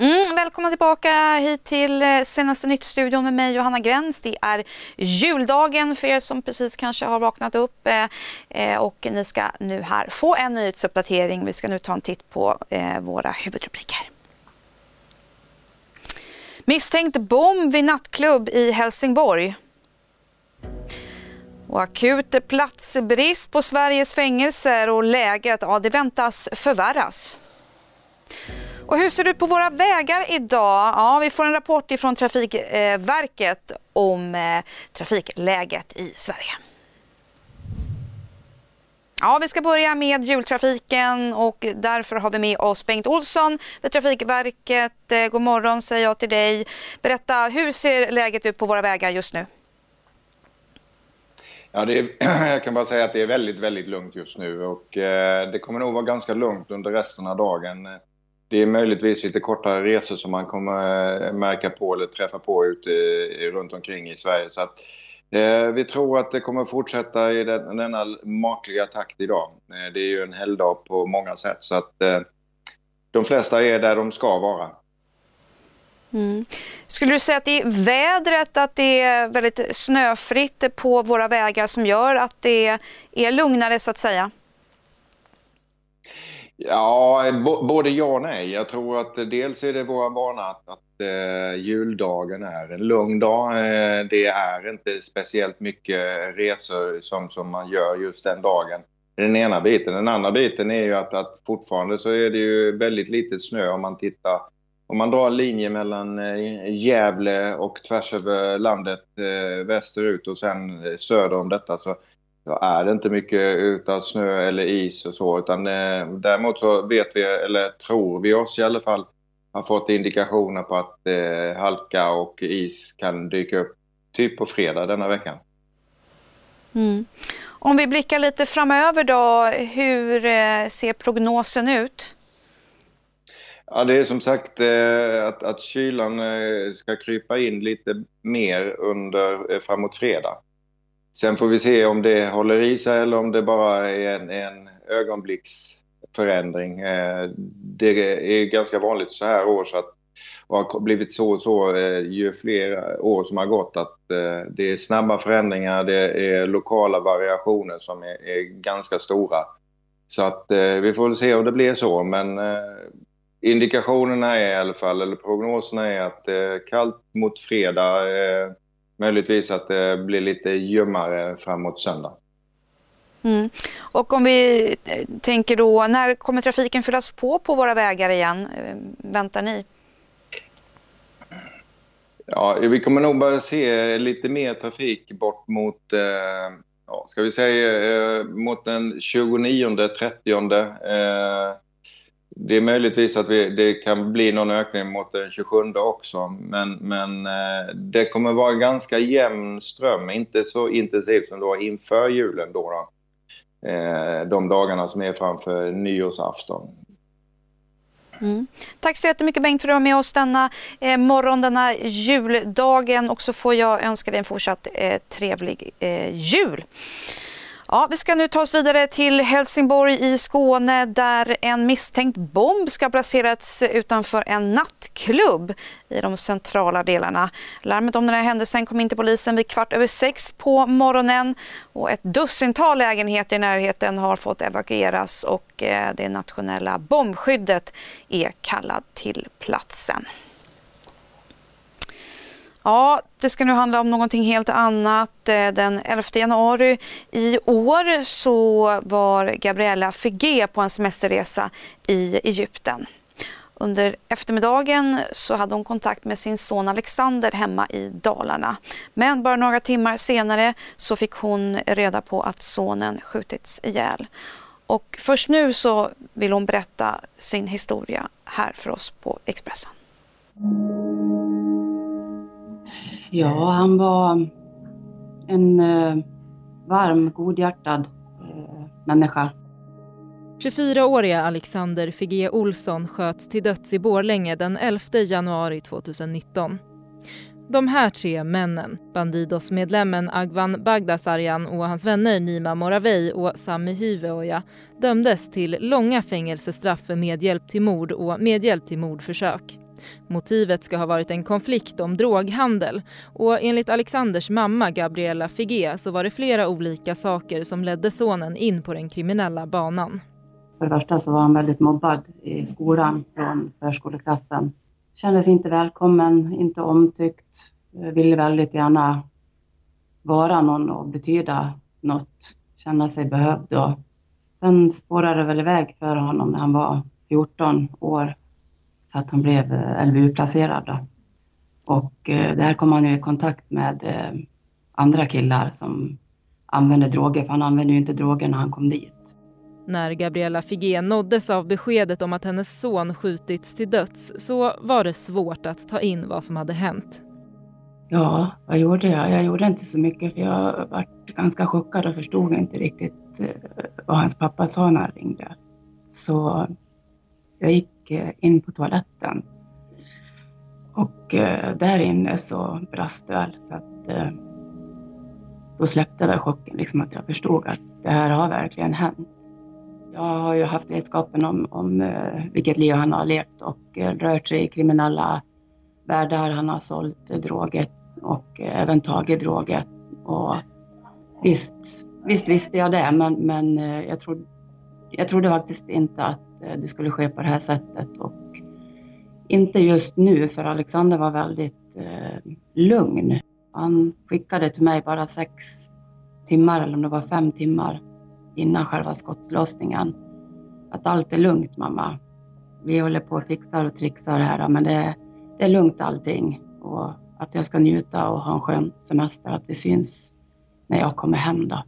Mm, välkomna tillbaka hit till eh, senaste nytt-studion med mig Johanna Gräns. Det är juldagen för er som precis kanske har vaknat upp eh, eh, och ni ska nu här få en nyhetsuppdatering. Vi ska nu ta en titt på eh, våra huvudrubriker. Misstänkt bomb vid nattklubb i Helsingborg. Och akut platsbrist på Sveriges fängelser och läget ja, det väntas förvärras. Och hur ser det ut på våra vägar idag? Ja, vi får en rapport ifrån Trafikverket om eh, trafikläget i Sverige. Ja, vi ska börja med jultrafiken och därför har vi med oss Bengt Olsson vid Trafikverket. Eh, god morgon säger jag till dig. Berätta, hur ser läget ut på våra vägar just nu? Ja, det är, jag kan bara säga att det är väldigt, väldigt lugnt just nu och eh, det kommer nog vara ganska lugnt under resten av dagen. Det är möjligtvis lite kortare resor som man kommer eh, märka på eller träffa på ute runt omkring i Sverige. Så att, eh, vi tror att det kommer fortsätta i den, denna makliga takt idag. Eh, det är ju en helgdag på många sätt så att eh, de flesta är där de ska vara. Mm. Skulle du säga att det är vädret, att det är väldigt snöfritt på våra vägar som gör att det är lugnare så att säga? Ja, både ja och nej. Jag tror att dels är det vår vana att, att eh, juldagen är en lugn dag. Eh, det är inte speciellt mycket resor som, som man gör just den dagen. Den ena biten. Den andra biten är ju att, att fortfarande så är det ju väldigt lite snö om man tittar om man drar en linje mellan eh, Gävle och tvärs över landet eh, västerut och sen eh, söder om detta så så är det inte mycket utav snö eller is och så. Utan, eh, däremot så vet vi, eller tror vi oss i alla fall, har fått indikationer på att eh, halka och is kan dyka upp typ på fredag denna veckan. Mm. Om vi blickar lite framöver då, hur eh, ser prognosen ut? Ja, det är som sagt eh, att, att kylan eh, ska krypa in lite mer under framåt fredag. Sen får vi se om det håller i sig eller om det bara är en, en ögonblicksförändring. Eh, det är ganska vanligt så här år så att, och har blivit så och så eh, ju fler år som har gått att eh, det är snabba förändringar, det är lokala variationer som är, är ganska stora. Så att vi får väl se om det blir så men indikationerna är i alla fall, eller prognoserna är att kallt mot fredag möjligtvis att det blir lite ljummare framåt söndag. Mm. Och om vi eh, tänker då, när kommer trafiken fyllas på på våra vägar igen, eh, väntar ni? Ja, vi kommer nog börja se lite mer trafik bort mot, eh, ja, ska vi säga, eh, mot den 29-30. Eh, det är möjligtvis att vi, det kan bli någon ökning mot den 27 också. Men, men eh, det kommer vara ganska jämn ström, inte så intensivt som det var inför julen. Då, då. Eh, de dagarna som är framför nyårsafton. Mm. Tack så jättemycket Bengt för att du var med oss denna eh, morgon, denna juldagen och så får jag önska dig en fortsatt eh, trevlig eh, jul. Ja, vi ska nu ta oss vidare till Helsingborg i Skåne där en misstänkt bomb ska ha placerats utanför en nattklubb i de centrala delarna. Larmet om den här händelsen kom in till polisen vid kvart över sex på morgonen och ett dussintal lägenheter i närheten har fått evakueras och eh, det nationella bombskyddet är kallad till platsen. Ja, det ska nu handla om någonting helt annat. Eh, den 11 januari i år så var Gabriella Figué på en semesterresa i Egypten. Under eftermiddagen så hade hon kontakt med sin son Alexander hemma i Dalarna. Men bara några timmar senare så fick hon reda på att sonen skjutits ihjäl. Och först nu så vill hon berätta sin historia här för oss på Expressen. Ja, han var en eh, varm, godhjärtad eh, människa. 24-åriga Alexander Figé Olsson sköts till döds i Borlänge den 11 januari 2019. De här tre männen, Bandidos-medlemmen Agvan Bagdasarjan och hans vänner Nima Moravej och Sami Hyveoja dömdes till långa fängelsestraff för medhjälp till mord och medhjälp till mordförsök. Motivet ska ha varit en konflikt om droghandel och enligt Alexanders mamma Gabriella Figé så var det flera olika saker som ledde sonen in på den kriminella banan. För det första så var han väldigt mobbad i skolan från förskoleklassen. Kändes inte välkommen, inte omtyckt, ville väldigt gärna vara någon och betyda något, känna sig behövd. Och sen spårade det väl iväg för honom när han var 14 år så att han blev eh, LVU-placerad. Och eh, där kom han i kontakt med eh, andra killar som använde droger, för han använde ju inte droger när han kom dit. När Gabriella Figé nåddes av beskedet om att hennes son skjutits till döds så var det svårt att ta in vad som hade hänt. Ja, vad gjorde jag? Jag gjorde inte så mycket för jag var ganska chockad och förstod inte riktigt vad hans pappa sa när han ringde. Så jag gick Eh, in på toaletten och eh, där inne så brast det väl så att eh, då släppte väl chocken, liksom att jag förstod att det här har verkligen hänt. Jag har ju haft vetskapen om, om vilket liv han har levt och rört sig i kriminella världar. Han har sålt droger och även tagit droger. Och visst, visst visste jag det, men, men jag, trodde, jag trodde faktiskt inte att Eh, det skulle ske på det här sättet. Och inte just nu, för Alexander var väldigt eh, lugn. Han skickade till mig bara sex timmar, eller om det var fem timmar, innan själva skottlossningen. Att allt är lugnt mamma. Vi håller på och fixar och trixar här, men det, det är lugnt allting. Och att jag ska njuta och ha en skön semester, att vi syns när jag kommer hem då.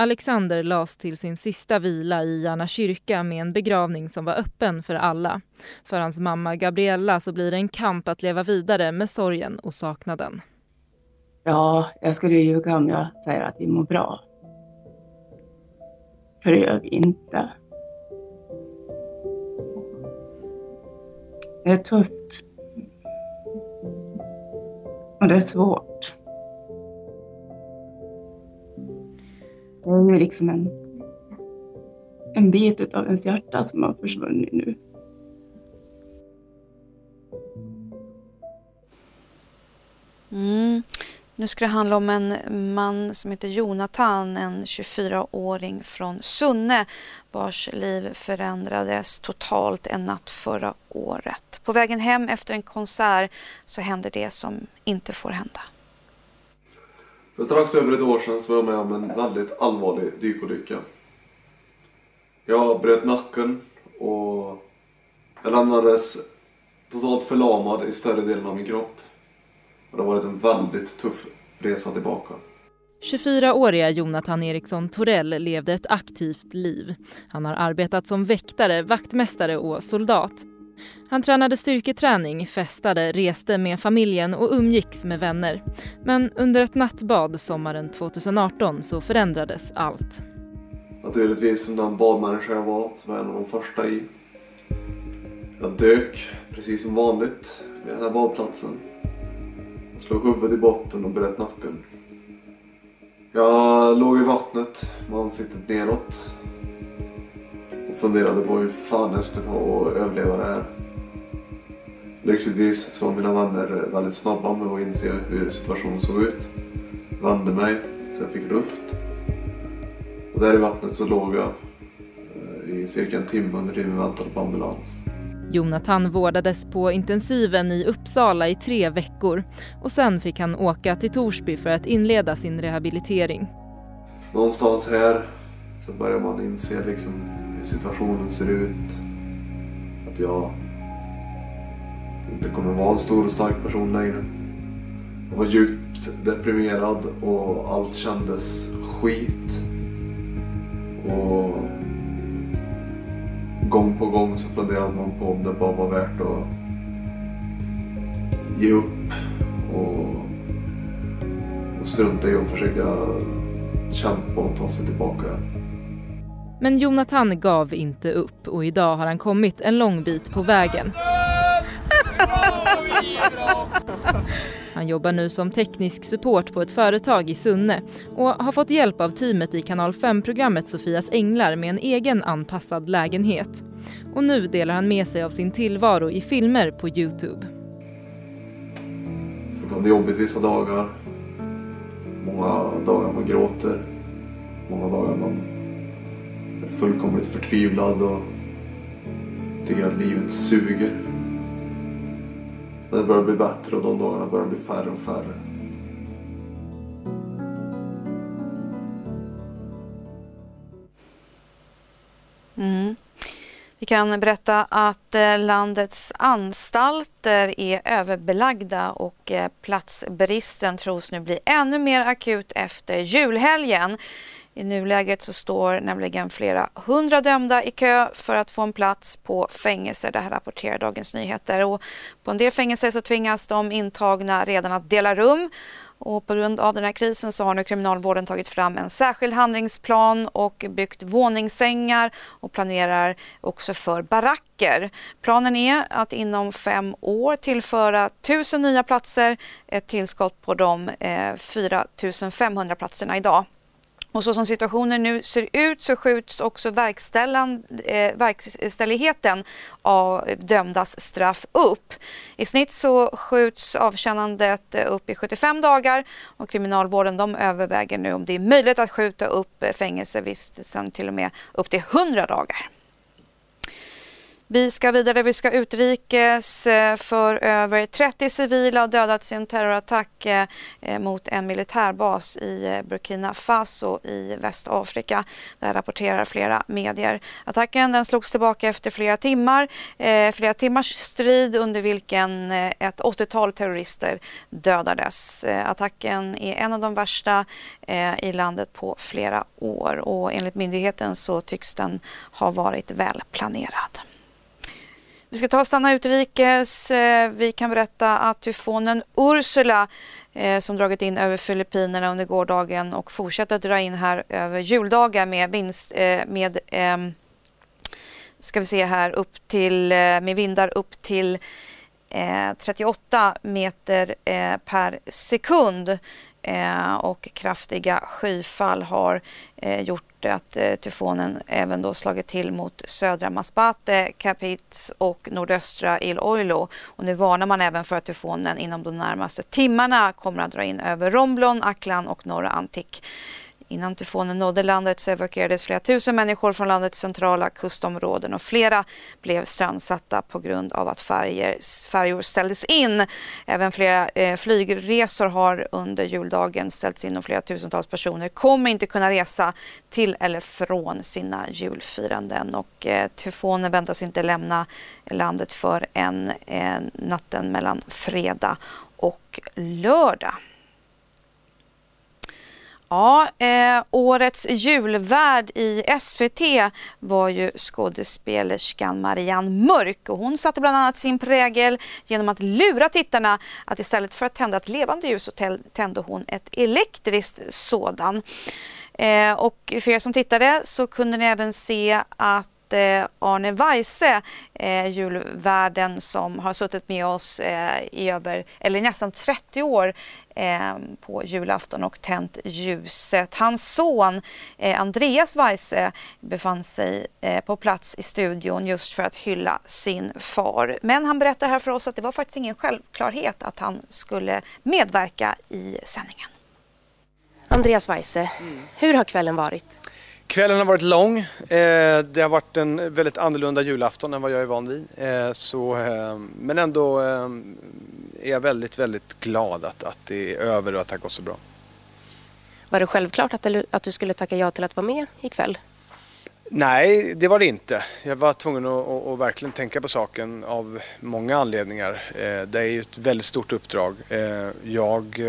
Alexander lades till sin sista vila i Järna kyrka med en begravning som var öppen för alla. För hans mamma Gabriella så blir det en kamp att leva vidare med sorgen och saknaden. Ja, jag skulle ljuga om jag säger att vi mår bra. För det gör vi inte. Det är tufft. Och det är svårt. Det är ju liksom en, en bit av ens hjärta som har försvunnit nu. Mm. Nu ska det handla om en man som heter Jonathan, en 24-åring från Sunne vars liv förändrades totalt en natt förra året. På vägen hem efter en konsert så händer det som inte får hända. För strax över ett år sedan så var jag med om en väldigt allvarlig dykolycka. Jag bröt nacken och jag lämnades totalt förlamad i större delen av min kropp. Och det har varit en väldigt tuff resa tillbaka. 24-åriga Jonathan Eriksson Torell levde ett aktivt liv. Han har arbetat som väktare, vaktmästare och soldat. Han tränade styrketräning, festade, reste med familjen och umgicks med vänner. Men under ett nattbad sommaren 2018 så förändrades allt. Naturligtvis som den badmänniska jag var, som var en av de första i. Jag dök, precis som vanligt, vid den här badplatsen. Jag slog huvudet i botten och bröt nacken. Jag låg i vattnet med ansiktet neråt funderade på hur fan jag skulle ta och överleva det här. Lyckligtvis så var mina vänner väldigt snabba med att inse hur situationen såg ut. Vände mig så jag fick luft. Och där i vattnet så låg jag eh, i cirka en timme under tiden vi väntade på ambulans. Jonathan vårdades på intensiven i Uppsala i tre veckor och sen fick han åka till Torsby för att inleda sin rehabilitering. Någonstans här så börjar man inse liksom situationen ser ut. Att jag inte kommer vara en stor och stark person längre. Jag var djupt deprimerad och allt kändes skit. Och gång på gång så funderade man på om det bara var värt att ge upp och strunta i att försöka kämpa och ta sig tillbaka. Men Jonathan gav inte upp och idag har han kommit en lång bit på vägen. Han jobbar nu som teknisk support på ett företag i Sunne och har fått hjälp av teamet i kanal 5-programmet Sofias Änglar med en egen anpassad lägenhet. Och nu delar han med sig av sin tillvaro i filmer på Youtube. Fortfarande jobbigt vissa dagar. Många dagar man gråter. Många dagar man är fullkomligt förtvivlad och tycker att livet suger. Det börjar bli bättre och de dagarna börjar bli färre och färre. Kan berätta att eh, landets anstalter är överbelagda och eh, platsbristen tros nu bli ännu mer akut efter julhelgen. I nuläget så står nämligen flera hundra dömda i kö för att få en plats på fängelser. Det här rapporterar Dagens Nyheter. Och på en del fängelser så tvingas de intagna redan att dela rum och på grund av den här krisen så har nu Kriminalvården tagit fram en särskild handlingsplan och byggt våningssängar och planerar också för baracker. Planen är att inom fem år tillföra tusen nya platser, ett tillskott på de eh, 4 500 platserna idag. Och så som situationen nu ser ut så skjuts också eh, verkställigheten av dömdas straff upp. I snitt så skjuts avtjänandet eh, upp i 75 dagar och Kriminalvården de överväger nu om det är möjligt att skjuta upp eh, fängelsevistelsen till och med upp till 100 dagar. Vi ska vidare, vi ska utrikes eh, för över 30 civila har dödats i en terrorattack eh, eh, mot en militärbas i Burkina Faso i Västafrika. Det här rapporterar flera medier. Attacken den slogs tillbaka efter flera timmar, flera timmars strid under vilken ett 80-tal terrorister dödades. Attacken är en av de värsta i landet på flera år och enligt myndigheten så tycks den ha varit välplanerad. Vi ska ta och stanna utrikes. Eh, vi kan berätta att tyfonen Ursula eh, som dragit in över Filippinerna under gårdagen och fortsätter dra in här över juldagar med, vinst, eh, med ehm, ska vi se här, upp till, med vindar upp till 38 meter per sekund och kraftiga skyfall har gjort att eh, tyfonen även då slagit till mot södra Masbate, Capiz och nordöstra Il Oilo Och nu varnar man även för att tyfonen inom de närmaste timmarna kommer att dra in över Romblon, Aklan och norra Antik. Innan tyfonen nådde landet så evakuerades flera tusen människor från landets centrala kustområden och flera blev strandsatta på grund av att färger, färjor ställdes in. Även flera eh, flygresor har under juldagen ställts in och flera tusentals personer kommer inte kunna resa till eller från sina julfiranden och eh, tyfonen väntas inte lämna landet för en eh, natten mellan fredag och lördag. Ja, eh, årets julvärd i SVT var ju skådespelerskan Marianne Mörk och hon satte bland annat sin prägel genom att lura tittarna att istället för att tända ett levande ljus så tände hon ett elektriskt sådan. Eh, och för er som tittade så kunde ni även se att Eh, Arne Weise, julvärden som har suttit med oss eh, i över, eller nästan 30 år eh, på julafton och tänt ljuset. Hans son Andreas Weise befann sig på plats i studion just för att hylla sin far. Men han berättar här för oss att det var faktiskt ingen självklarhet att han skulle medverka i sändningen. Andreas Weise, mm. hur har kvällen varit? Kvällen har varit lång. Eh, det har varit en väldigt annorlunda julafton än vad jag är van vid. Eh, så, eh, men ändå är jag väldigt, väldigt glad att, att det är över och att det har gått så bra. Var det självklart att, att du skulle tacka ja till att vara med ikväll? Nej, det var det inte. Jag var tvungen att, att, att verkligen tänka på saken av många anledningar. Det är ju ett väldigt stort uppdrag. Jag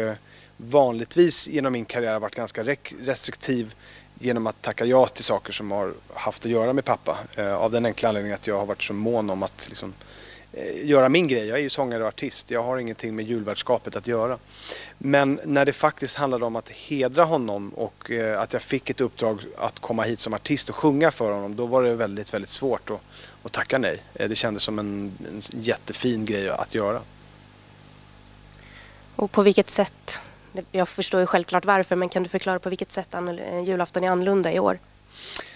vanligtvis genom min karriär har varit ganska restriktiv genom att tacka ja till saker som har haft att göra med pappa. Eh, av den enkla anledningen att jag har varit så mån om att liksom, eh, göra min grej. Jag är ju sångare och artist. Jag har ingenting med julvärdskapet att göra. Men när det faktiskt handlade om att hedra honom och eh, att jag fick ett uppdrag att komma hit som artist och sjunga för honom, då var det väldigt, väldigt svårt att, att tacka nej. Eh, det kändes som en, en jättefin grej att göra. Och på vilket sätt? Jag förstår ju självklart varför, men kan du förklara på vilket sätt eh, julafton är annorlunda i år?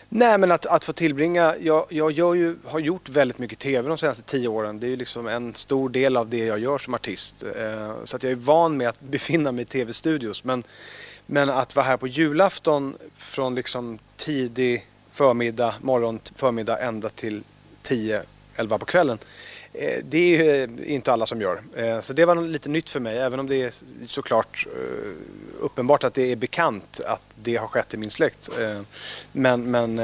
Nej, men att, att få tillbringa... Jag, jag gör ju, har gjort väldigt mycket TV de senaste tio åren. Det är ju liksom en stor del av det jag gör som artist. Eh, så att jag är van med att befinna mig i TV-studios. Men, men att vara här på julafton från liksom tidig förmiddag, morgon, förmiddag ända till 10, 11 på kvällen. Eh, det är ju eh, inte alla som gör. Eh, så det var lite nytt för mig, även om det är såklart uppenbart att det är bekant att det har skett i min släkt. Men, men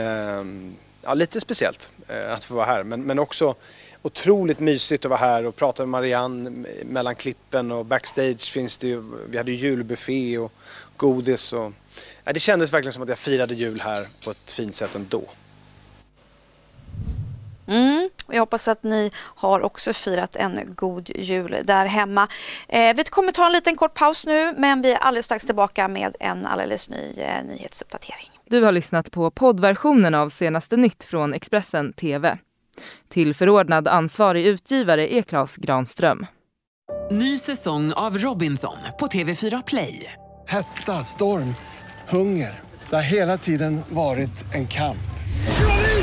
ja, lite speciellt att få vara här. Men, men också otroligt mysigt att vara här och prata med Marianne mellan klippen och backstage finns det ju, vi hade julbuffé och godis och ja, det kändes verkligen som att jag firade jul här på ett fint sätt ändå. Mm, jag hoppas att ni har också firat en god jul där hemma. Eh, vi kommer ta en liten kort paus nu men vi är alldeles strax tillbaka med en alldeles ny eh, nyhetsuppdatering. Du har lyssnat på poddversionen av senaste nytt från Expressen TV. Till förordnad ansvarig utgivare är Klas Granström. Ny säsong av Robinson på TV4 Play. Hetta, storm, hunger. Det har hela tiden varit en kamp.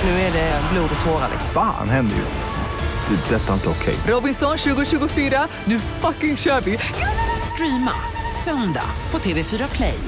Nu är det blod och tårar. Fan händer just det. Det är detta inte okej. Okay. Robinson 2024, nu fucking kör vi! Streama söndag på TV4 Play.